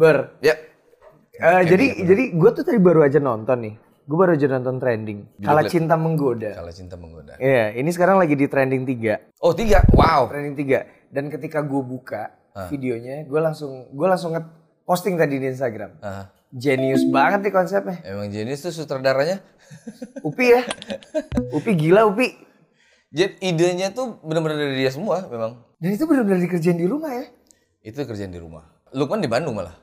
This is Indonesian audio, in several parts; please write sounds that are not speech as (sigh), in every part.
Ber. Ya. Eh, jadi jadi gue tuh tadi baru aja nonton nih. Gue baru aja nonton trending. Kala cinta menggoda. Kalau cinta menggoda. Iya, ini sekarang lagi di trending 3. Oh tiga, wow. Trending 3. Dan ketika gue buka Ah. videonya, gue langsung gue langsung nge- posting tadi di Instagram. Ah, Genius banget nih konsepnya. emang jenis tuh sutradaranya. (laughs) Upi ya. Upi gila Upi. Jadi idenya tuh benar-benar dari dia semua memang. Dan itu benar-benar dikerjain di rumah ya. Itu kerjaan di rumah. Lukman di Bandung malah.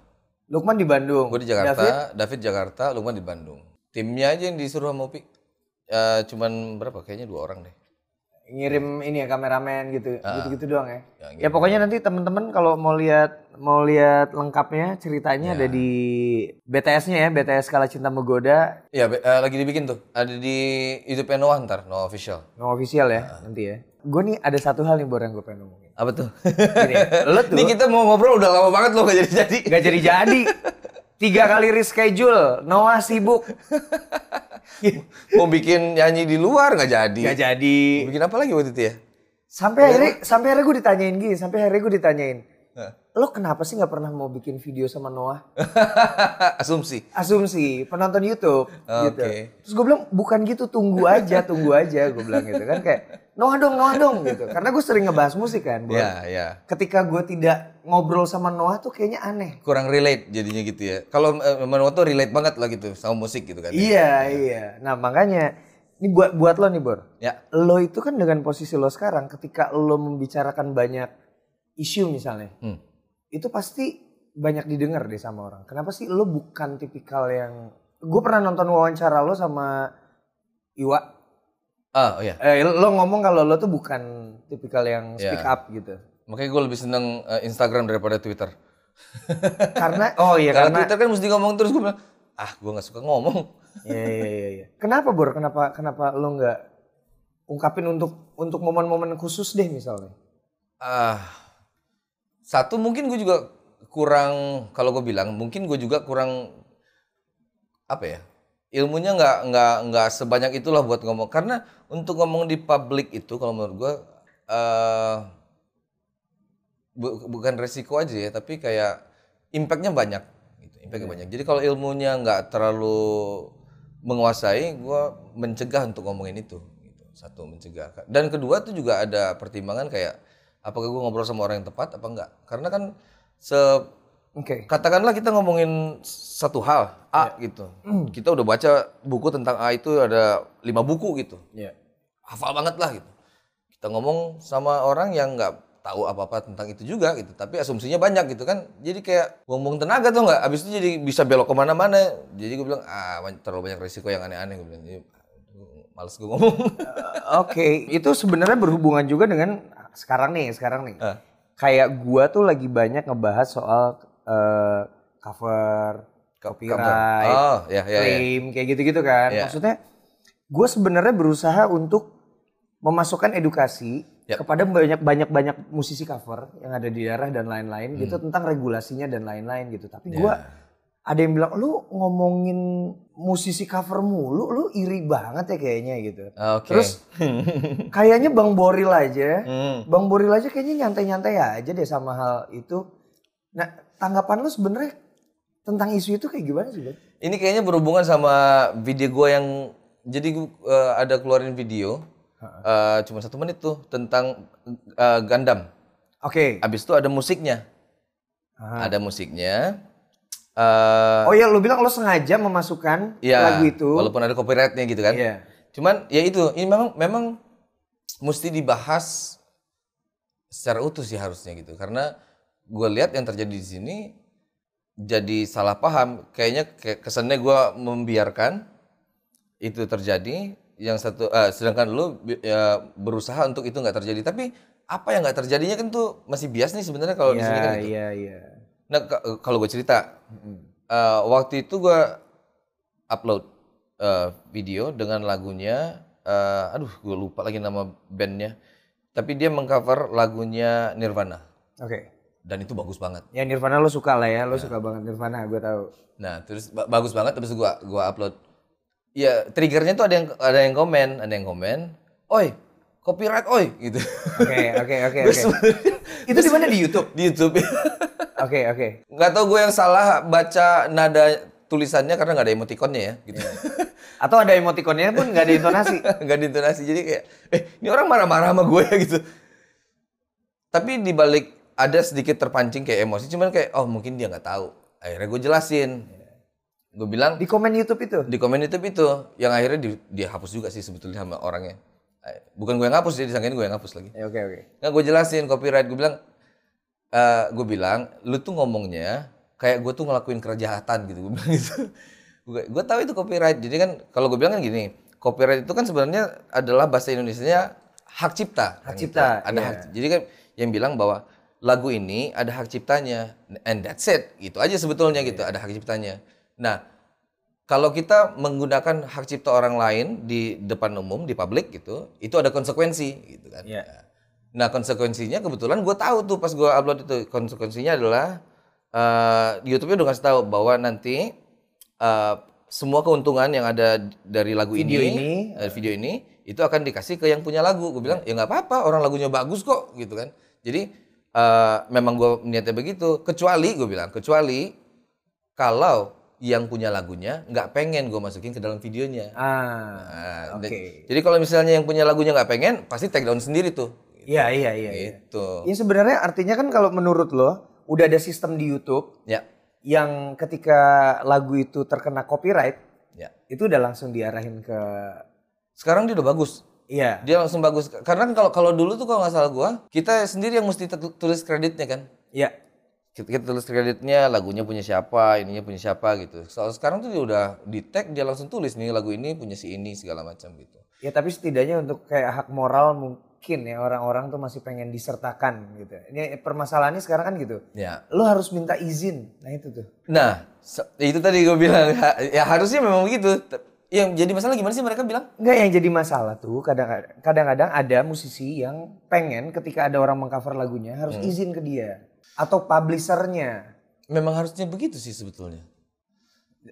Lukman di Bandung. Gue di Jakarta, David? Jakarta, Lukman di Bandung. Timnya aja yang disuruh sama Upi. Ya, cuman berapa? Kayaknya dua orang deh. ngirim ini ya kameramen gitu gitu-gitu doang ya. Ya, Ya, pokoknya nanti teman-teman kalau mau lihat mau lihat lengkapnya ceritanya ada di BTS-nya ya, BTS Kala Cinta Menggoda, Iya, eh, lagi dibikin tuh. Ada di YouTube Noah ntar, no official. no official ya nanti ya. Gue nih ada satu hal nih Bor yang gue pengen ngomongin. Apa tuh? Gini, lo tuh Ini kita mau ngobrol udah lama banget loh gak jadi-jadi. gak jadi-jadi. Tiga kali reschedule, Noah sibuk. mau bikin nyanyi di luar nggak jadi. Gak jadi. Mau bikin apa lagi waktu itu ya? Sampai akhirnya sampai akhirnya gue ditanyain gini, sampai akhirnya gue ditanyain. Lo kenapa sih nggak pernah mau bikin video sama Noah? (laughs) Asumsi. asumsi penonton YouTube gitu. Oke. Terus gue bilang bukan gitu, tunggu aja, tunggu aja gue bilang gitu kan kayak Noah dong, Noah dong gitu. Karena gue sering ngebahas musik kan. Bon. Ya, ya. Ketika gue tidak ngobrol sama Noah tuh kayaknya aneh. Kurang relate jadinya gitu ya. Kalau eh, Manuel tuh relate banget lah gitu sama musik gitu kan. Iya, iya. Nah makanya ini buat buat lo nih Bor. Ya. Lo itu kan dengan posisi lo sekarang ketika lo membicarakan banyak isu misalnya. Hmm. Itu pasti banyak didengar deh sama orang. Kenapa sih lo bukan tipikal yang... Gue pernah nonton wawancara lo sama Iwa. Ah, oh ya. Eh, lo ngomong kalau lo tuh bukan tipikal yang speak Iya. up gitu. Makanya gue lebih seneng eh, Instagram daripada Twitter. (laughs) Karena oh iya Karena karena Twitter kan mesti ngomong terus gue bilang, ah gue nggak suka ngomong. Iya iya iya iya. Kenapa Bor? Kenapa kenapa lo nggak ungkapin untuk untuk momen-momen khusus deh misalnya? Ah, satu mungkin gue juga kurang kalau gue bilang mungkin gue juga kurang apa ya ilmunya nggak nggak nggak sebanyak itulah buat ngomong. Karena untuk ngomong di publik itu kalau menurut gue eh bu- bukan resiko aja ya tapi kayak impactnya banyak gitu impactnya banyak. Jadi kalau ilmunya nggak terlalu menguasai gue mencegah untuk ngomongin itu gitu. satu mencegah. Dan kedua tuh juga ada pertimbangan kayak apakah gue ngobrol sama orang yang tepat apa enggak? Karena kan se Oke. katakanlah kita ngomongin satu hal A gitu. Kita udah baca buku tentang A itu ada lima buku gitu. Iya. hafal banget lah gitu. Kita ngomong sama orang yang nggak tahu apa-apa tentang itu juga gitu tapi asumsinya banyak gitu kan. Jadi kayak ngomong tenaga tuh nggak? Abis itu jadi bisa belok ke mana-mana. Jadi gue bilang ah terlalu banyak risiko yang aneh-aneh gue bilang. Jadi, males gue ngomong. Oke, itu sebenarnya berhubungan juga dengan sekarang nih, sekarang nih. Ah. Kayak gua tuh lagi banyak ngebahas soal eh, cover, copyright, oh ya ya ya claim, kayak gitu-gitu kan. Iya. Maksudnya gue sebenarnya berusaha untuk memasukkan edukasi Yap. kepada banyak banyak banyak musisi cover yang ada di daerah dan lain-lain Hmm. gitu tentang regulasinya dan lain-lain gitu. Tapi Ya. gua ada yang bilang lu ngomongin musisi cover mulu, lu iri banget ya kayaknya gitu. oke Terus (laughs) kayaknya Bang Boril aja, Hmm. Bang Boril aja kayaknya nyantai-nyantai aja deh sama hal itu. Nah, tanggapan lu sebenarnya tentang isu itu kayak gimana sih, Bang? Ini kayaknya berhubungan sama video gue yang jadi eh, ada keluarin video eh, cuma satu menit tuh tentang eh, Gundam. Oke. Abis itu ada musiknya, Ah. ada musiknya. Eh Oh ya, lu bilang lu sengaja memasukkan ya, lagu itu. walaupun ada copyrightnya gitu kan. Iya. Cuman ya itu, ini memang memang mesti dibahas secara utuh sih harusnya gitu. Karena gue lihat yang terjadi di sini jadi salah paham. Kayaknya kayak kesannya gue membiarkan itu terjadi. Yang satu, eh, sedangkan lu ya, berusaha untuk itu nggak terjadi. Tapi apa yang nggak terjadinya kan tuh masih bias nih sebenarnya kalau di sini kan Iya, gitu. iya, iya. Nah ka- kalau gue cerita, eh, waktu itu gue upload eh, video dengan lagunya, eh, aduh gue lupa lagi nama bandnya, tapi dia mengcover lagunya Nirvana Oke. dan itu bagus banget. Ya Nirvana lu suka lah ya, lu suka banget Nirvana, gue tahu. Nah terus ba- bagus banget, terus gue gua upload. Ya triggernya tuh ada yang ada yang komen, ada yang komen, oi copyright oi gitu. Oke, oke, oke, (laughs) oke. sebenarnya Itu di mana di YouTube? di YouTube. (laughs) Oke, oke. Nggak tahu gue yang salah baca nada tulisannya karena nggak ada emoticonnya ya gitu. (laughs) Atau ada emoticonnya pun nggak ada intonasi. (laughs) nggak diintonasi jadi kayak eh ini orang marah-marah sama gue ya gitu. Tapi di balik ada sedikit terpancing kayak emosi cuman kayak oh mungkin dia nggak tahu. Akhirnya gue jelasin. Gue bilang Di komen YouTube itu. di komen YouTube itu yang akhirnya di, dia hapus juga sih sebetulnya sama orangnya. Bukan gue yang hapus dia disangkain gue yang hapus lagi. Ya, Oke, oke. Nggak gue jelasin copyright gue bilang eh gue bilang lu tuh ngomongnya kayak gue tuh ngelakuin kejahatan gitu gue bilang gitu. Gue tahu itu copyright. Jadi kan kalau gue bilang kan gini, copyright itu kan sebenarnya adalah bahasa Indonesianya hak cipta. Hak kan cipta, gitu. Ada iya. hak. Jadi kan yang bilang bahwa lagu ini ada hak ciptanya and that's it. Gitu aja sebetulnya gitu, Iya. ada hak ciptanya. Nah, kalau kita menggunakan hak cipta orang lain di depan umum di publik gitu, itu ada konsekuensi gitu kan. Iya. Nah konsekuensinya kebetulan gue tahu tuh pas gue upload itu konsekuensinya adalah eh YouTube-nya udah ngasih tahu bahwa nanti eh, semua keuntungan yang ada dari lagu Video ini, ini, eh, video ini itu akan dikasih ke yang punya lagu. Gue bilang ya nggak apa-apa orang lagunya bagus kok gitu kan. Jadi eh, memang gue niatnya begitu. Kecuali gue bilang kecuali kalau yang punya lagunya nggak pengen gue masukin ke dalam videonya. Ah, Nah, oke. dan- Jadi kalau misalnya yang punya lagunya nggak pengen, pasti take down sendiri tuh. Iya, iya, iya. iya. Gitu. Ya sebenarnya artinya kan kalau menurut lo udah ada sistem di YouTube Ya, yang ketika lagu itu terkena copyright ya. itu udah langsung diarahin ke Sekarang dia udah bagus. iya Dia langsung bagus. Karena kan kalau kalau dulu tuh kalau nggak salah gua, kita sendiri yang mesti tulis kreditnya kan. iya Kita, kita tulis kreditnya, lagunya punya siapa, ininya punya siapa gitu. Soal sekarang tuh dia udah di tag, dia langsung tulis nih lagu ini punya si ini segala macam gitu. ya tapi setidaknya untuk kayak hak moral mungkin ya orang-orang tuh masih pengen disertakan gitu ini permasalahannya sekarang kan gitu Ya. lo harus minta izin nah itu tuh Nah, itu tadi gue bilang ya harusnya memang begitu. Yang jadi masalah gimana sih mereka bilang? Enggak yang jadi masalah tuh kadang- kadang-kadang ada musisi yang pengen ketika ada orang mengcover lagunya harus izin ke dia atau publishernya. Memang harusnya begitu sih sebetulnya.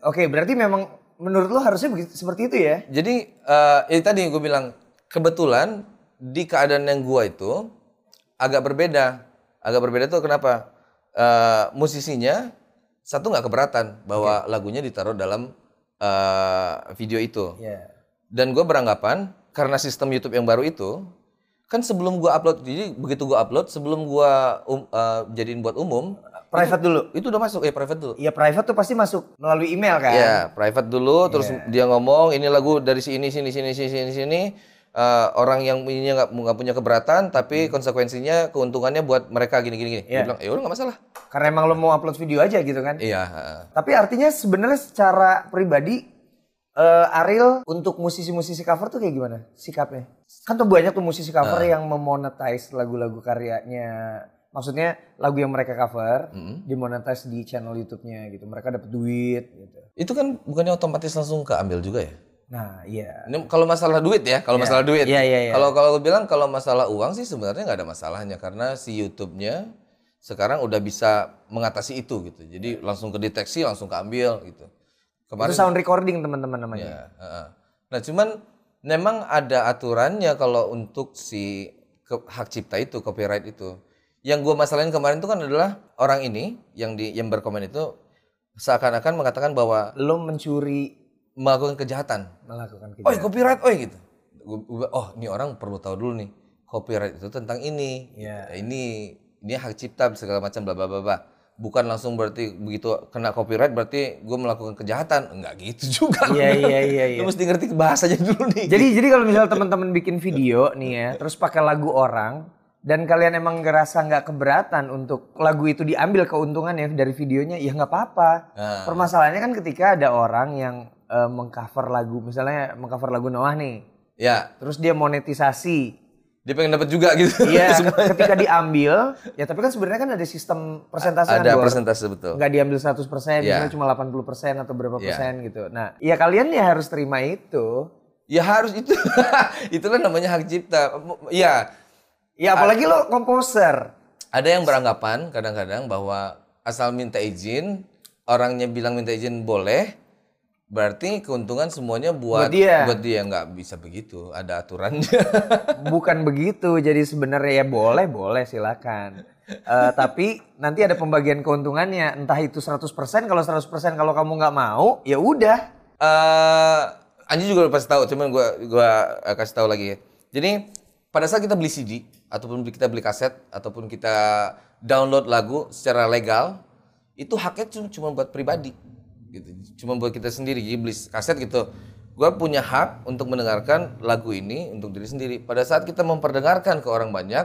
Oke berarti memang menurut lo harusnya begitu seperti itu ya? Jadi eh ya tadi gue bilang kebetulan di keadaan yang gua itu agak berbeda. Agak berbeda tuh kenapa? Eh musisinya satu nggak keberatan bahwa lagunya ditaruh dalam eh video itu. Iya. Dan gue beranggapan karena sistem YouTube yang baru itu kan sebelum gua upload jadi begitu gua upload sebelum gua um, eh, jadiin buat umum Private dulu. itu udah masuk eh private dulu. Iya private tuh pasti masuk melalui email kan? Ya, private dulu, terus dia ngomong ini lagu dari sini sini sini sini sini sini. Eh, orang yang ininya nggak nggak punya keberatan, tapi konsekuensinya keuntungannya buat mereka gini gini gini. Dia Iya. bilang, ya udah nggak masalah. Karena emang lo mau upload video aja gitu kan? Iya. heeh. Tapi artinya sebenarnya secara pribadi eh, Ariel untuk musisi-musisi cover tuh kayak gimana sikapnya? Kan tuh banyak tuh musisi cover yang memonetize lagu-lagu karyanya. Maksudnya lagu yang mereka cover dimonetize di channel YouTube-nya gitu. Mereka dapat duit gitu. Itu kan bukannya otomatis langsung keambil juga ya? Nah, iya. Ini kalau masalah duit ya, kalau masalah duit. Iya, iya, iya. Kalau kalau gue bilang kalau masalah uang sih sebenarnya nggak ada masalahnya karena si YouTube-nya sekarang udah bisa mengatasi itu gitu. Jadi langsung kedeteksi, langsung keambil gitu. Kemarin Itu sound recording teman-teman namanya. Ya, heeh. Nah, cuman memang ada aturannya kalau untuk si ke- hak cipta itu, copyright itu. Yang gue masalahin kemarin itu kan adalah orang ini yang di yang berkomen itu seakan-akan mengatakan bahwa Lo mencuri melakukan kejahatan. melakukan Oh, kejahatan. copyright, oh gitu. Gua- oh, ini orang perlu tahu dulu nih. Copyright itu tentang ini. Iya. Ini ini hak cipta segala macam bla bla bla. Bukan langsung berarti begitu kena copyright berarti gue melakukan kejahatan. Enggak gitu juga. Iya, iya, iya, (laughs) iya. Lu mesti ngerti bahasanya dulu nih. Jadi jadi kalau misal teman-teman bikin video nih ya, terus pakai lagu orang dan kalian emang ngerasa nggak keberatan untuk lagu itu diambil keuntungannya dari videonya, ya nggak apa-apa. Nah. Permasalahannya kan ketika ada orang yang eh, mengcover lagu, misalnya mengcover lagu Noah nih, Ya, terus dia monetisasi. dia pengen dapat juga gitu. Iya, (laughs) ketika diambil, ya tapi kan sebenarnya kan ada sistem persentase kan, Ada Bor. persentase betul. nggak diambil 100%, Iya. misalnya cuma 80% atau berapa Iya. persen gitu. Nah, ya kalian ya harus terima itu. Ya harus itu. (laughs) Itulah namanya hak cipta. Ya, Ya apalagi lo komposer. ada yang beranggapan kadang-kadang bahwa asal minta izin, orangnya bilang minta izin boleh, berarti keuntungan semuanya buat Buat dia. buat dia nggak bisa begitu ada aturannya (laughs) Bukan begitu. Jadi sebenarnya ya boleh, boleh silakan. Eh, tapi nanti ada pembagian keuntungannya. Entah itu 100%, kalau 100% kalau kamu nggak mau, ya udah. eh Anji juga pasti tahu, cuman gua gua eh, kasih tahu lagi ya. Jadi pada saat kita beli CD ataupun kita beli kaset ataupun kita download lagu secara legal, itu haknya cuma cuma buat pribadi gitu. Cuma buat kita sendiri. Beli kaset gitu. Gua punya hak untuk mendengarkan lagu ini untuk diri sendiri. Pada saat kita memperdengarkan ke orang banyak,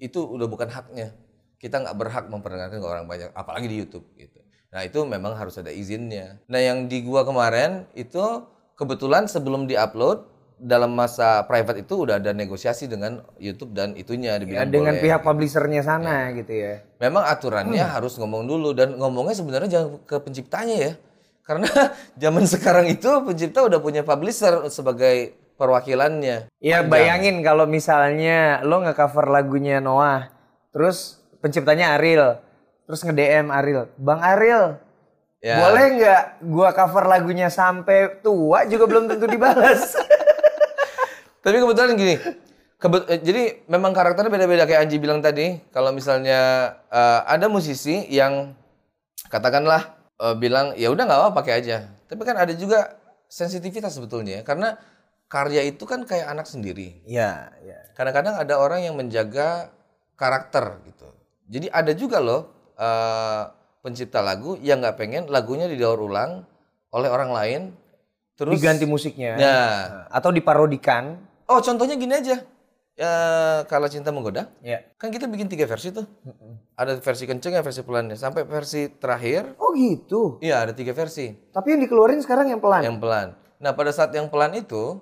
itu udah bukan haknya. Kita nggak berhak memperdengarkan ke orang banyak, apalagi di YouTube gitu. Nah itu memang harus ada izinnya. Nah yang di gua kemarin itu kebetulan sebelum diupload dalam masa private itu udah ada negosiasi dengan YouTube dan itunya Ya, dibilang dengan boleh. pihak publishernya sana gitu ya. Memang aturannya harus ngomong dulu dan ngomongnya sebenarnya jangan ke penciptanya ya. (laughs) Karena zaman sekarang itu pencipta udah punya publisher sebagai perwakilannya. Ya bayangin kalau misalnya lo nge-cover lagunya Noah, terus penciptanya Ariel, terus nge-DM Ariel, Bang Ariel, Ya. boleh nggak gua cover lagunya sampai tua juga belum tentu dibalas. (laughs) Tapi kebetulan gini, kebe- eh, jadi memang karakternya beda-beda kayak Anji bilang tadi. Kalau misalnya eh, ada musisi yang katakanlah eh, bilang ya udah nggak apa pakai aja. Tapi kan ada juga sensitivitas sebetulnya ya. karena karya itu kan kayak anak sendiri. Iya, iya. Kadang-kadang ada orang yang menjaga karakter gitu. Jadi ada juga loh eh, pencipta lagu yang nggak pengen lagunya didaur ulang oleh orang lain. Terus Diganti musiknya. Nah, Atau diparodikan. Oh, contohnya gini aja. Ya, kalau cinta menggoda, Ya. kan kita bikin tiga versi tuh. Ada versi kenceng, ya versi pelannya. Sampai versi terakhir, Oh gitu. iya ada tiga versi. Tapi yang dikeluarin sekarang yang pelan. Yang pelan. Nah, pada saat yang pelan itu,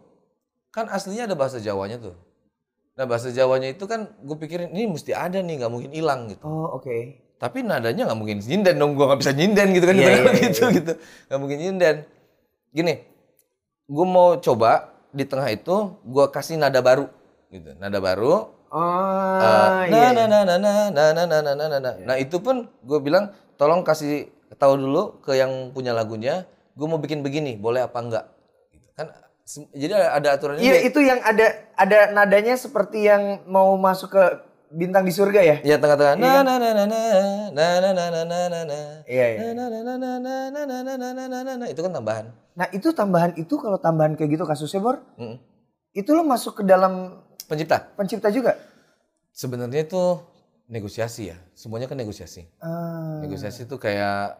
kan aslinya ada bahasa Jawanya tuh. Nah, bahasa Jawanya itu kan gue pikirin, ini mesti ada nih, nggak mungkin hilang gitu. Oh oke. Tapi nadanya nggak mungkin nyinden dong, gue nggak bisa nyinden gitu kan. Iya, ibaratnya iya, (laughs) gitu, gitu. Nggak mungkin nyinden. Gini, gue mau coba di tengah itu, gue kasih nada baru. gitu Nada baru, Oh Uh, iya. nah, nah, nah, nah, nah, nah, nah, nah, nah, nah, nah. Nah itu pun gue bilang tolong kasih tahu dulu ke yang punya lagunya, gue mau bikin begini, boleh apa enggak? Gitu. Kan jadi ada, ada aturannya. Iya itu yang ada ada nadanya seperti yang mau masuk ke bintang di surga ya. Ya tengah-tengah. Nah, nah, nah, nah, nah, nah, nah, nah, nah, nah, nah, nah. Iya iya. Nah, nah, nah, nah, nah, nah, nah, nah. Itu kan tambahan. Nah itu tambahan itu kalau tambahan kayak gitu kasusnya Bor, Mm. itu lo masuk ke dalam Pencipta. pencipta juga. Sebenarnya itu negosiasi ya. Semuanya kan negosiasi. Ah, Negosiasi itu kayak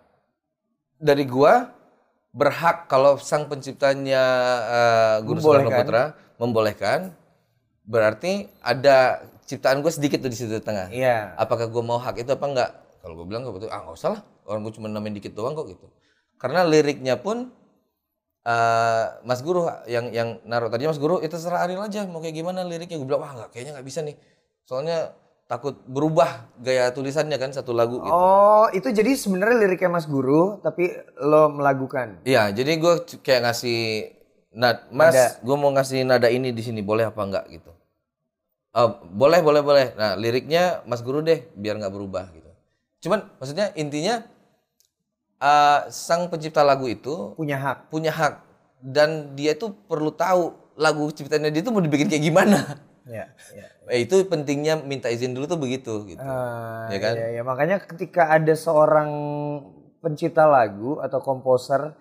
dari gua berhak kalau sang penciptanya eh, Guru Soekarno. Putra membolehkan berarti ada ciptaan gue sedikit tuh di situ di tengah. Iya. Apakah gua mau hak itu apa enggak? Kalau gue bilang betul ah nggak usah lah orang gue cuma namain dikit doang kok gitu. Karena liriknya pun eh, Mas Guru yang yang naruh tadi Mas Guru itu terserah Ariel aja mau kayak gimana liriknya gue bilang wah nggak kayaknya nggak bisa nih soalnya takut berubah gaya tulisannya kan satu lagu gitu. Oh itu jadi sebenarnya liriknya Mas Guru tapi lo melakukan. Iya, jadi gue kayak ngasih nad, Mas, gue mau ngasih nada ini di sini, boleh apa enggak gitu? Oh, boleh, boleh, boleh. Nah, liriknya Mas Guru deh, biar nggak berubah gitu. Cuman maksudnya intinya eh, sang pencipta lagu itu Punya hak. punya hak dan dia tuh perlu tahu lagu ciptaannya dia tuh mau dibikin kayak gimana. (laughs) Ya. ya. Eh, itu pentingnya minta izin dulu tuh begitu gitu. Ah, Ya kan? iya, iya. Makanya ketika ada seorang pencipta lagu atau komposer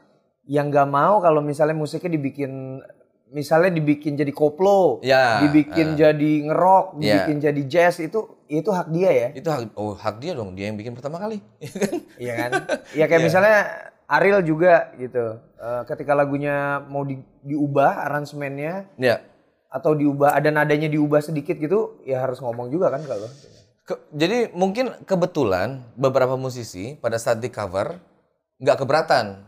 yang nggak mau kalau misalnya musiknya dibikin misalnya dibikin jadi koplo, Ya, dibikin jadi ngerok, Ya. dibikin jadi jazz itu itu hak dia ya. Itu hak oh hak dia dong, dia yang bikin pertama kali. (laughs) ya kan? Iya kan? Iya kayak (laughs) misalnya Ariel juga gitu. Eh, ketika lagunya mau di- diubah aransemennya Ya. atau diubah ada nadanya diubah sedikit gitu, ya harus ngomong juga kan kalau. Ke- jadi mungkin kebetulan beberapa musisi pada saat di cover nggak keberatan.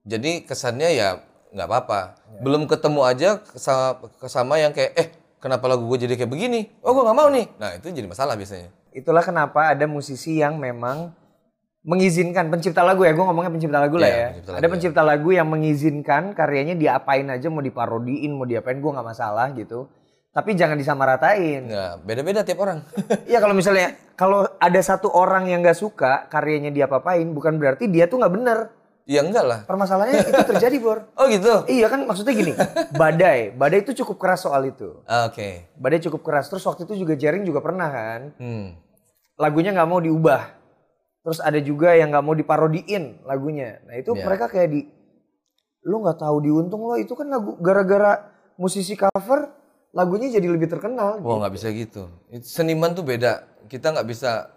Jadi kesannya ya nggak apa-apa. Belum ketemu aja sama, sama yang kayak eh kenapa lagu gue jadi kayak begini? Oh gue nggak mau nih. Nah itu jadi masalah biasanya. Itulah kenapa ada musisi yang memang mengizinkan pencipta lagu ya, gue ngomongnya pencipta lagu lah Iya, ya. pencipta ada lagu, pencipta lagu yang mengizinkan karyanya diapain aja, mau diparodiin, mau diapain, gue nggak masalah gitu. Tapi jangan disamaratain. Nggak beda-beda tiap orang. (laughs) Iya kalau misalnya kalau ada satu orang yang nggak suka karyanya dia apain, bukan berarti dia tuh nggak bener. Ya enggak lah. Permasalahannya itu terjadi, Bor. (laughs) Oh gitu. Iya kan maksudnya gini, badai. Badai itu cukup keras soal itu. Ah, Oke. Badai cukup keras. Terus waktu itu juga Jaring juga pernah kan. Hmm. Lagunya nggak mau diubah. Terus ada juga yang nggak mau diparodiin lagunya. Nah itu Iya. mereka kayak di, lu nggak tahu diuntung lo itu kan lagu gara-gara musisi cover lagunya jadi lebih terkenal. Wah nggak bisa gitu. Itu Seniman tuh beda. Kita nggak bisa.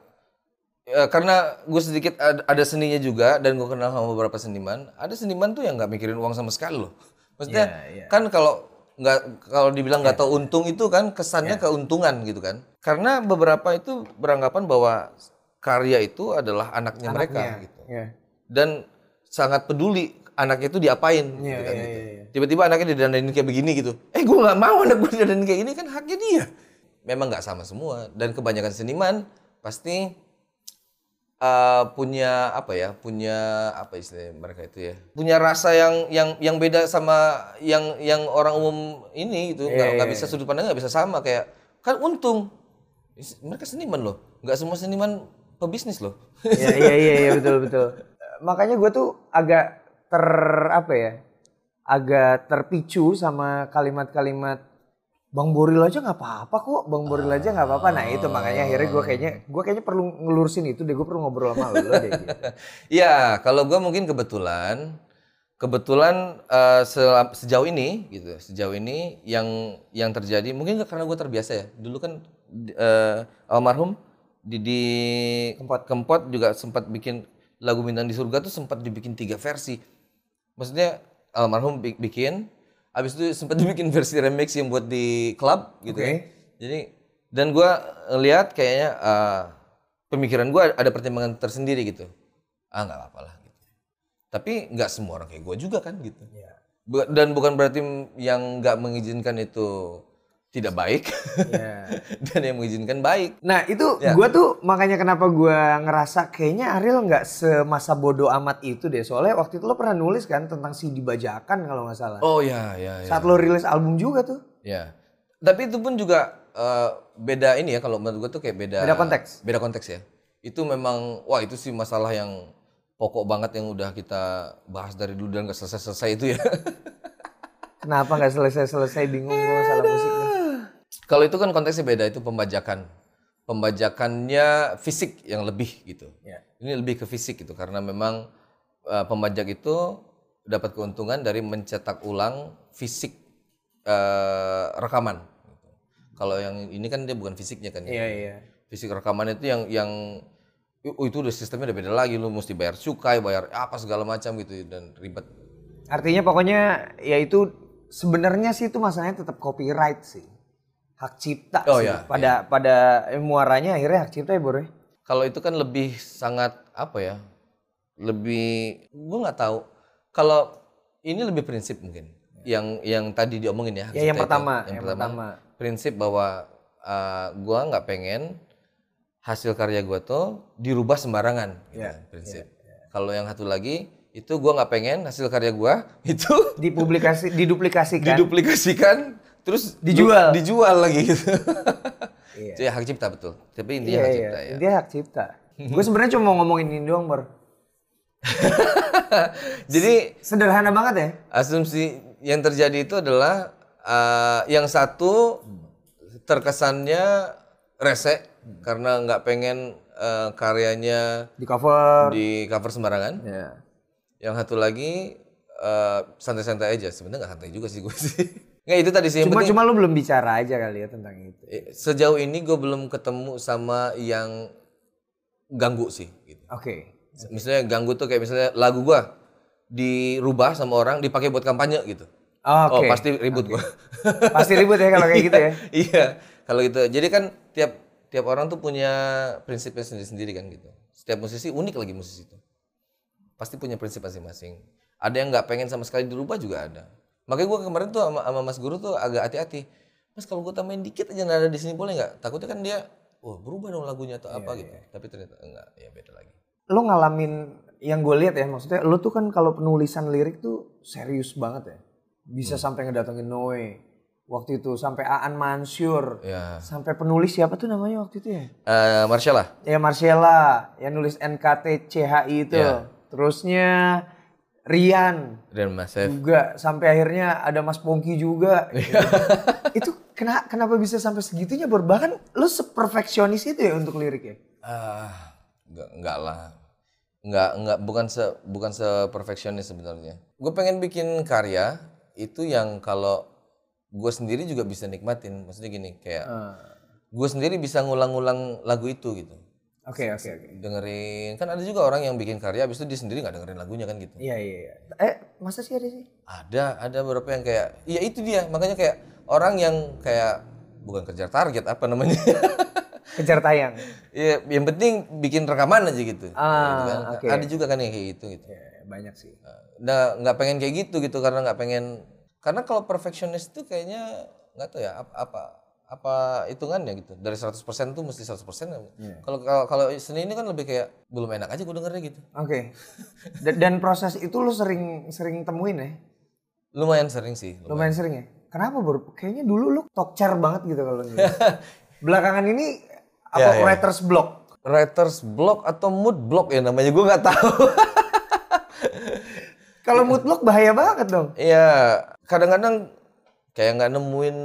Ya, karena gue sedikit ada, ada seninya juga dan gue kenal sama beberapa seniman. Ada seniman tuh yang nggak mikirin uang sama sekali loh. Maksudnya Iya, iya. kan kalau nggak kalau dibilang nggak tahu untung itu kan kesannya keuntungan gitu kan. Karena beberapa itu beranggapan bahwa karya itu adalah anaknya, mereka Anaknya. gitu. Iya. Dan sangat peduli anaknya itu diapain Iya, gitu kan iya, gitu. iya, iya. Tiba-tiba anaknya didandanin kayak begini gitu. Eh gue nggak mau anak gue didandanin kayak gini kan haknya dia. Memang nggak sama semua dan kebanyakan seniman pasti eh, punya apa ya? Punya apa istilah mereka itu ya? Punya rasa yang yang yang beda sama yang yang orang umum ini gitu. Nggak Iya, nggak iya, bisa sudut pandang nggak bisa sama kayak kan untung. Mereka seniman loh. Nggak semua seniman pebisnis loh. Iya iya iya iya, betul betul. (laughs) Makanya gue tuh agak ter apa ya? Agak terpicu sama kalimat-kalimat Bang Boril aja nggak apa-apa kok, Bang Boril aja nggak apa-apa. Nah itu makanya akhirnya gue kayaknya gue kayaknya perlu ngelurusin itu deh. Gue perlu ngobrol sama lo deh. Gitu. (laughs) Ya, kalau gua mungkin kebetulan, kebetulan sel- sejauh ini, gitu, sejauh ini yang yang terjadi, mungkin karena gue terbiasa ya. Dulu kan eh, almarhum Didi Kempot. Kempot juga sempat bikin lagu Bintang di Surga tuh sempat dibikin tiga versi. Maksudnya almarhum bi- bikin, abis itu sempat (laughs) dibikin versi remix yang buat di klub gitu Oke. ya. Jadi dan gua lihat kayaknya eh, pemikiran gua ada pertimbangan tersendiri gitu. Ah nggak apa-apa lah gitu. Tapi nggak semua orang kayak gua juga kan gitu. Iya. Bu- Dan bukan berarti yang nggak mengizinkan itu tidak baik Iya. (laughs) dan yang mengizinkan baik. Nah itu Ya. gue tuh makanya kenapa gue ngerasa kayaknya Ariel nggak semasa bodoh amat itu deh. Soalnya waktu itu lo pernah nulis kan tentang si dibajakan kalau nggak salah. Oh ya ya ya. Saat lo rilis album juga tuh. Ya. Tapi itu pun juga eh, beda ini ya kalau menurut gue tuh kayak beda Beda konteks. Beda konteks ya. Itu memang wah itu sih masalah yang pokok banget yang udah kita bahas dari dulu dan gak selesai-selesai itu ya. (laughs) Kenapa nggak selesai-selesai bingung gue masalah musiknya. Kalau itu kan konteksnya beda itu pembajakan. Pembajakannya fisik yang lebih gitu. Ya. Ini lebih ke fisik gitu karena memang eh, pembajak itu dapat keuntungan dari mencetak ulang fisik eh, rekaman. gitu. Kalau yang ini kan dia bukan fisiknya kan. ya. Iya iya. fisik rekaman itu yang yang oh, itu udah sistemnya udah beda lagi lu mesti bayar cukai bayar apa segala macam gitu dan ribet Artinya pokoknya ya itu sebenarnya sih itu masalahnya tetap copyright sih. Hak cipta Oh, sih. iya, pada pada eh, muaranya akhirnya hak cipta ya Bro. ya? kalau itu kan lebih sangat apa ya lebih gua nggak tahu kalau ini lebih prinsip mungkin yang yang tadi diomongin ya Ya yang itu. pertama, yang, yang pertama, pertama. prinsip bahwa uh, gua nggak pengen hasil karya gua tuh dirubah sembarangan gitu Iya, kan, prinsip kalau yang satu lagi itu gua nggak pengen hasil karya gua (laughs) itu Dipublikasi diduplikasikan. diduplikasikan terus Dijual. du- dijual lagi gitu. Iya. Ya hak cipta betul. Tapi intinya Iya hak iya. cipta ya. Dia hak cipta. (laughs) Gue sebenarnya cuma mau ngomongin ini doang, Bro. (laughs) Jadi Sederhana banget ya. asumsi yang terjadi itu adalah uh, yang satu terkesannya rese karena nggak pengen uh, karyanya Di cover. di cover sembarangan. Ya. Yang satu lagi uh, santai-santai aja. Sebenarnya nggak santai juga sih gue sih. (laughs) Nggak itu tadi sih Cuma penting. cuma lu belum bicara aja kali ya tentang itu. Sejauh ini gue belum ketemu sama yang ganggu sih. Gitu. Oke. Misalnya ganggu tuh kayak misalnya lagu gua dirubah sama orang dipakai buat kampanye gitu. Oh Oke. pasti ribut gua. Pasti ribut ya kalau kayak gitu ya. (laughs) iya, kalau gitu. Jadi kan tiap tiap orang tuh punya prinsipnya sendiri-sendiri kan gitu. Setiap musisi unik lagi musisi itu. Pasti punya prinsip masing-masing. Ada yang nggak pengen sama sekali dirubah juga ada. Makanya gua kemarin tuh sama, sama Mas Guru tuh agak hati-hati. Mas kalau gua tambahin dikit aja nada di sini boleh nggak? Takutnya kan dia, wah berubah dong lagunya atau apa gitu. Tapi ternyata enggak, ya beda lagi. Lu ngalamin yang gue lihat ya maksudnya lu tuh kan kalau penulisan lirik tuh serius banget ya. Bisa sampai ngedatengin Noe. Waktu itu sampai Aan Mansur. Ya. Sampai penulis siapa tuh namanya waktu itu ya? Eh Marcella. Ya Marcella yang nulis NKT CHI itu. Iya. Terusnya Rian Dan Mas Chef. juga sampai akhirnya ada Mas Pongki juga. itu kena, kenapa bisa sampai segitunya Bor? Bahkan lu seperfeksionis itu ya untuk lirik ya? Ah, enggak, enggak lah. Enggak, enggak, bukan se, bukan seperfeksionis sebenarnya. Gue pengen bikin karya itu yang kalau gue sendiri juga bisa nikmatin. Maksudnya gini, kayak Ah. gue sendiri bisa ngulang-ngulang lagu itu gitu. Oke oke oke. Dengerin, kan ada juga orang yang bikin karya, habis itu dia sendiri nggak dengerin lagunya kan gitu. Iya iya iya. Eh masa sih ada sih? Ada, ada beberapa yang kayak, iya itu dia. Makanya kayak orang yang kayak bukan kejar target apa namanya. (laughs) Kejar tayang. Iya, yang penting bikin rekaman aja gitu. Ah, Gitu kan. oke. Ada juga kan yang kayak gitu gitu. Ya, banyak sih. Nah, nggak pengen kayak gitu gitu karena nggak pengen karena kalau perfectionist itu kayaknya nggak tahu ya apa apa apa hitungannya gitu. Dari 100% tuh mesti 100%. Iya. Kalau kalau kalau seni ini kan lebih kayak belum enak aja gue dengernya gitu. Oke. Da- Dan proses itu lu sering sering temuin ya? Lumayan sering sih. lumayan. Lumayan sering ya? Kenapa Bor? Kayaknya dulu lu tokcer banget gitu kalau nulis. (laughs) Belakangan ini apa Ya, ya. writer's block? Writer's block atau mood block ya namanya gue nggak tahu. Kalau mood block bahaya banget dong. Iya, kadang-kadang kayak nggak nemuin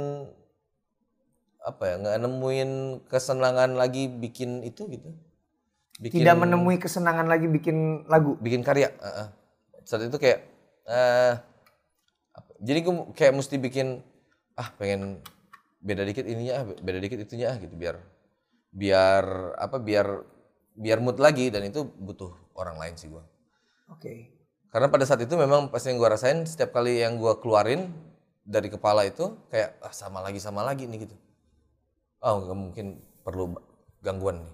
apa ya, nggak nemuin kesenangan lagi bikin itu gitu. Bikin Tidak menemui kesenangan lagi bikin lagu. bikin karya. Heeh. Saat itu kayak apa- jadi gue kayak mesti bikin ah pengen beda dikit ininya ah, beda dikit itunya ah gitu biar biar apa biar biar mood lagi dan itu butuh orang lain sih gua. Oke. Karena pada saat itu memang pas yang gue rasain setiap kali yang gue keluarin dari kepala itu kayak ah, sama lagi sama lagi nih gitu. Oh nggak mungkin perlu gangguan nih.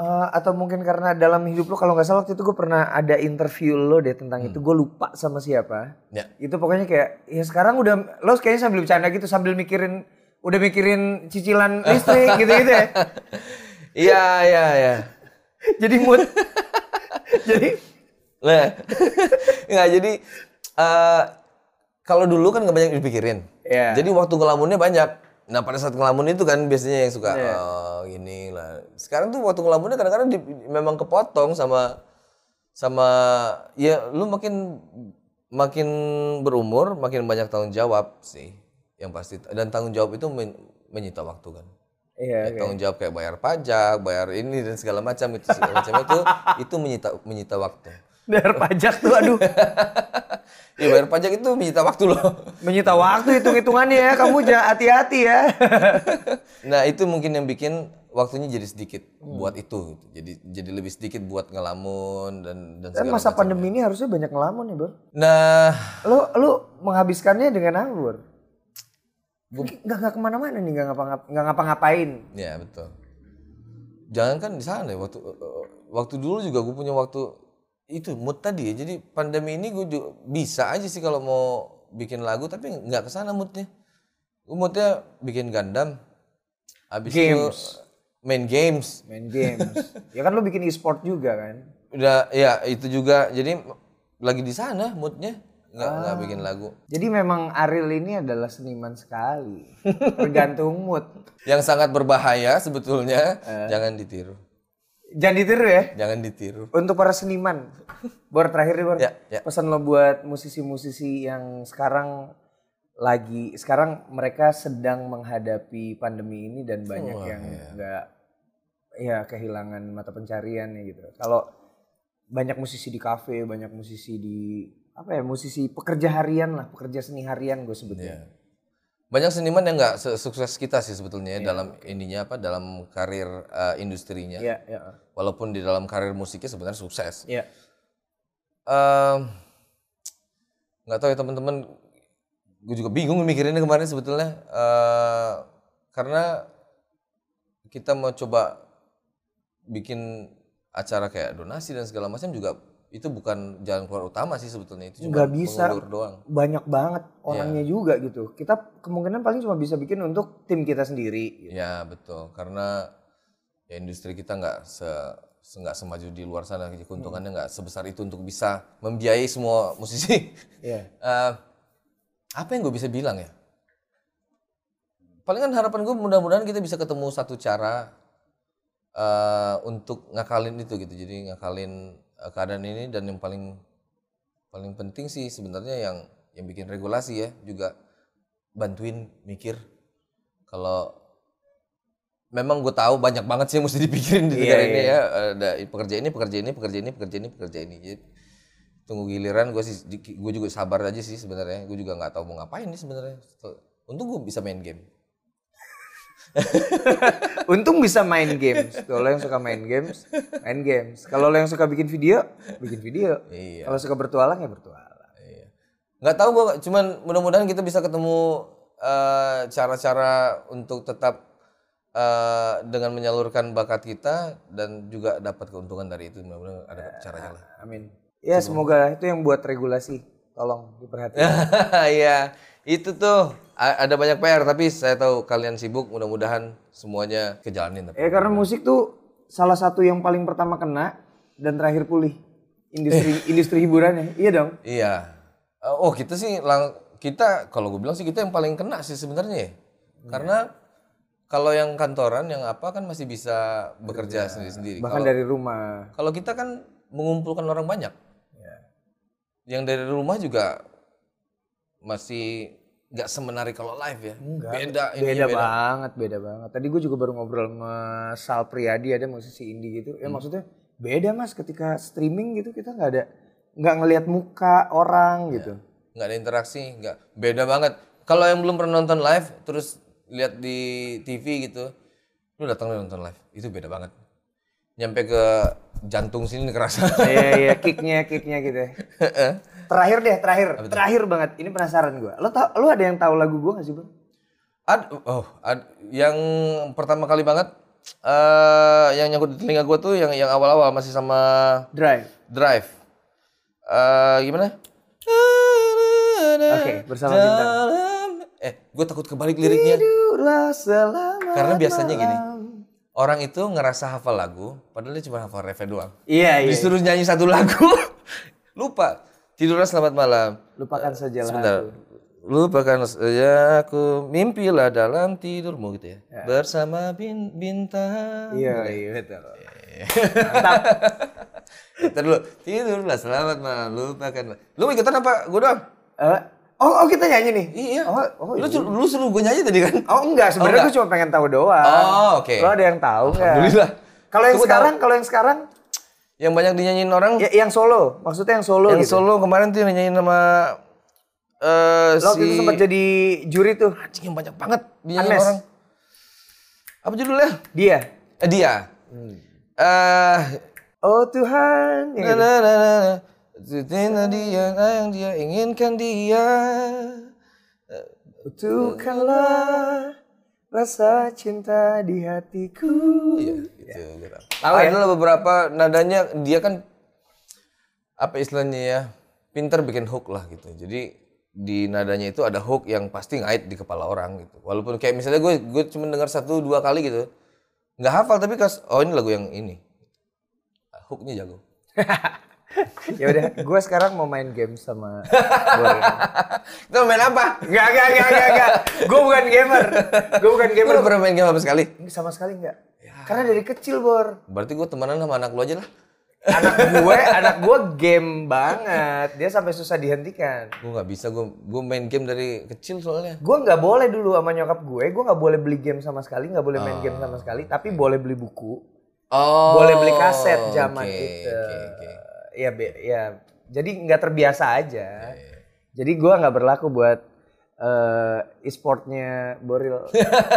Eh, atau mungkin karena dalam hidup lo kalau nggak salah waktu itu gue pernah ada interview lo deh tentang itu gue lupa sama siapa Ya. itu pokoknya kayak ya sekarang udah lo kayaknya sambil bercanda gitu sambil mikirin udah mikirin cicilan listrik (laughs) gitu gitu ya Iya iya iya. (laughs) jadi mood (laughs) jadi Nah, nggak jadi eh kalau dulu kan nggak banyak dipikirin. Iya. Jadi waktu ngelamunnya banyak. Nah pada saat ngelamun itu kan biasanya yang suka oh gini lah. Sekarang tuh waktu ngelamunnya kadang-kadang di- memang kepotong sama sama ya lu makin makin berumur makin banyak tanggung jawab sih yang pasti dan tanggung jawab itu men- menyita waktu kan. iya Ya, tanggung jawab kayak bayar pajak, bayar ini dan segala macam itu segala macam itu (laughs) itu menyita menyita waktu. Bayar pajak tuh aduh Iya (laughs) bayar pajak itu menyita waktu loh. menyita waktu hitung hitungannya ya kamu jangan hati-hati ya (laughs) Nah itu mungkin yang bikin waktunya jadi sedikit Hmm. buat itu. Gitu. Jadi jadi lebih sedikit buat ngelamun dan dan dan segala masa pandemi ini harusnya banyak ngelamun ya bro Nah lo lo menghabiskannya dengan apa bro nggak nggak ke mana-mana nih nggak ngapa nggak ngapa-ngapain ya betul. Jangan kan di sana ya waktu waktu dulu juga gue punya waktu itu mood tadi ya. Jadi pandemi ini gue juga bisa aja sih kalau mau bikin lagu tapi nggak ke sana moodnya. Gue moodnya bikin Gundam. Habis itu Games. main games. main games (laughs) ya kan lo bikin e-sport juga kan Udah ya itu juga jadi lagi di sana moodnya nggak nggak Ah. bikin lagu. jadi memang Ariel ini adalah seniman sekali tergantung mood (laughs) Yang sangat berbahaya sebetulnya Eh. jangan ditiru. Jangan ditiru ya Jangan ditiru. untuk para seniman Bor terakhir nih Bor Ya, ya. pesan lo buat musisi-musisi yang sekarang lagi sekarang mereka sedang menghadapi pandemi ini dan banyak Wah, yang iya. nggak ya kehilangan mata pencarian ya gitu kalau banyak musisi di kafe banyak musisi di apa ya musisi pekerja harian lah pekerja seni harian gue sebutnya Ya. Banyak seniman yang nggak sukses kita sih sebetulnya Iya. ya dalam ininya apa dalam karir eh, industrinya. Iya, iya. Walaupun di dalam karir musiknya sebenarnya sukses. Iya. Nggak tahu ya teman-teman gue juga bingung mikirinnya kemarin sebetulnya Eh, karena kita mau coba bikin acara kayak donasi dan segala macam juga itu bukan jalan keluar utama sih sebetulnya itu cuma Nggak bisa. doang Banyak banget orangnya Iya. juga gitu. Kita kemungkinan paling cuma bisa bikin untuk tim kita sendiri. gitu. ya betul karena ya industri kita nggak se nggak semaju di luar sana keuntungannya nggak sebesar itu untuk bisa membiayai semua musisi Iya. (laughs) Eh, apa yang gue bisa bilang ya? Palingan harapan gue mudah-mudahan kita bisa ketemu satu cara eh, untuk ngakalin itu gitu. Jadi ngakalin keadaan ini dan yang paling paling penting sih sebenarnya yang yang bikin regulasi ya juga bantuin mikir kalau memang gue tahu banyak banget sih yang mesti dipikirin di Iya, negara iya. ini ya ada pekerja ini pekerja ini pekerja ini pekerja ini pekerja ini. Jadi, tunggu giliran gue sih gue juga sabar aja sih sebenarnya. Gue juga nggak tahu mau ngapain nih sebenarnya. Untung gue bisa main game (laughs) Untung bisa main games. Kalau lo yang suka main games, main games. Kalau lo yang suka bikin video, bikin video. Iya. Kalau suka bertualang ya bertualang. Iya. Nggak tahu gue, cuman mudah-mudahan kita bisa ketemu eh, cara-cara untuk tetap eh, dengan menyalurkan bakat kita dan juga dapat keuntungan dari itu. Mudah-mudahan ada caranya lah. Amin. Ya semoga itu yang buat regulasi. Tolong diperhatikan. (laughs) Iya, itu tuh ada banyak PR tapi saya tahu kalian sibuk. Mudah-mudahan semuanya kejalanin. Tapi. Ya karena musik tuh salah satu yang paling pertama kena dan terakhir pulih. Industri industri hiburannya. Iya dong. Iya. Eh, Oh kita sih lang kita kalau gue bilang sih kita yang paling kena sih sebenarnya ya. Karena kalau yang kantoran yang apa kan masih bisa bekerja sendiri-sendiri. Bahkan Kalau dari rumah. kalau kita kan mengumpulkan orang banyak. Ya. Yang dari rumah juga masih nggak semenarik kalau live ya. Enggak. Beda ini Beda, banget, beda banget. Tadi gue juga baru ngobrol sama Sal Priadi ada musisi indie gitu. Ya maksudnya beda mas ketika streaming gitu kita nggak ada nggak ngelihat muka orang gitu. nggak ada interaksi, nggak beda banget. Kalau yang belum pernah nonton live, terus lihat di TV gitu, lu datang lu nonton live, itu beda banget. Nyampe ke jantung sini kerasa. Iya iya (laughs) kicknya kicknya gitu. Terakhir deh terakhir terakhir banget. Ini penasaran gue. Lo tau lo ada yang tahu lagu gue gak sih bang? Ad, oh, ad- yang pertama kali banget, eh yang nyangkut di telinga gue tuh yang yang awal-awal masih sama Drive. Drive. Eh gimana? Oke, bersama bintang. Eh, gue takut kebalik liriknya. Karena biasanya gini. Orang itu ngerasa hafal lagu, padahal dia cuma hafal refnya doang. Iya iya. Disuruh nyanyi satu lagu, (laughs) lupa. Tidurlah selamat malam. Lupakan saja lah. Sebentar. Lupakan saja aku, mimpilah dalam tidurmu gitu ya. Bersama bin bintang. Iya iya betul. (laughs) Ntar dulu, tidurlah selamat malam, lupakan. Lu ikutan apa? Gue doang. Eh, oh, oh kita nyanyi nih. Iya. Oh, oh, lu, suruh- lu suruh gue nyanyi tadi kan? Oh enggak, sebenarnya enggak. gue cuma pengen tahu doang. Oh, oke. Lo ada yang tahu nggak? Alhamdulillah. Kalau yang Tunggu sekarang, kalau yang sekarang, Yang banyak dinyanyiin orang, ya, yang solo, maksudnya yang solo yang gitu. solo kemarin tuh nyanyiin sama eh Lo waktu si itu sempat jadi juri tuh. anjing yang banyak banget dinyanyiin Anes. orang. Apa judulnya? Dia. Eh, dia. Eh Oh Tuhan. yang na na na na na. Cinta dia yang dia inginkan dia. Bukanlah rasa cinta di hatiku. Iya, itu gue tahu. Tahu ya? Adalah beberapa nadanya dia kan apa istilahnya ya pinter bikin hook lah gitu. Jadi di nadanya itu ada hook yang pasti ngait di kepala orang gitu. Walaupun kayak misalnya gue gue cuma dengar satu dua kali gitu, nggak hafal tapi kas oh ini lagu yang ini. Hooknya jago. (laughs) ya udah, gue sekarang mau main game sama. (laughs) Kita main apa? Enggak, enggak, enggak, enggak, enggak. Gue bukan gamer. Gue bukan gamer. udah pernah main game apa sekali? Sama sekali enggak. Karena dari kecil, Bor. Berarti gue temenan sama anak lu aja lah. Anak gue, anak gue game banget. Dia sampai susah dihentikan. Gue nggak bisa, gue gue main game dari kecil soalnya. Gue nggak boleh dulu sama nyokap gue. Gue nggak boleh beli game sama sekali, nggak boleh main game sama sekali. Tapi boleh beli buku, Oh. boleh beli kaset zaman oke, itu. Oke, oke. Ya, be- ya. Jadi nggak terbiasa aja. Iya, Jadi gue nggak berlaku buat eh, e-sportnya Boril.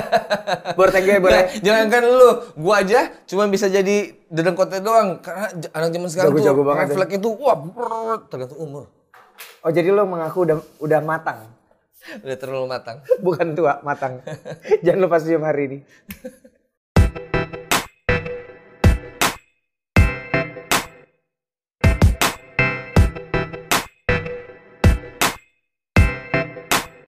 (laughs) Bor thank you ya, Bor. ya. Nah, jangankan lu, gua aja cuma bisa jadi dedengkotnya doang karena anak zaman sekarang Jago-jago tuh banget ya. refleks itu wah brrrr, tergantung umur. Oh jadi lo mengaku udah udah matang, Udah terlalu matang. (laughs) bukan tua, matang. (laughs) Jangan lupa senyum hari ini.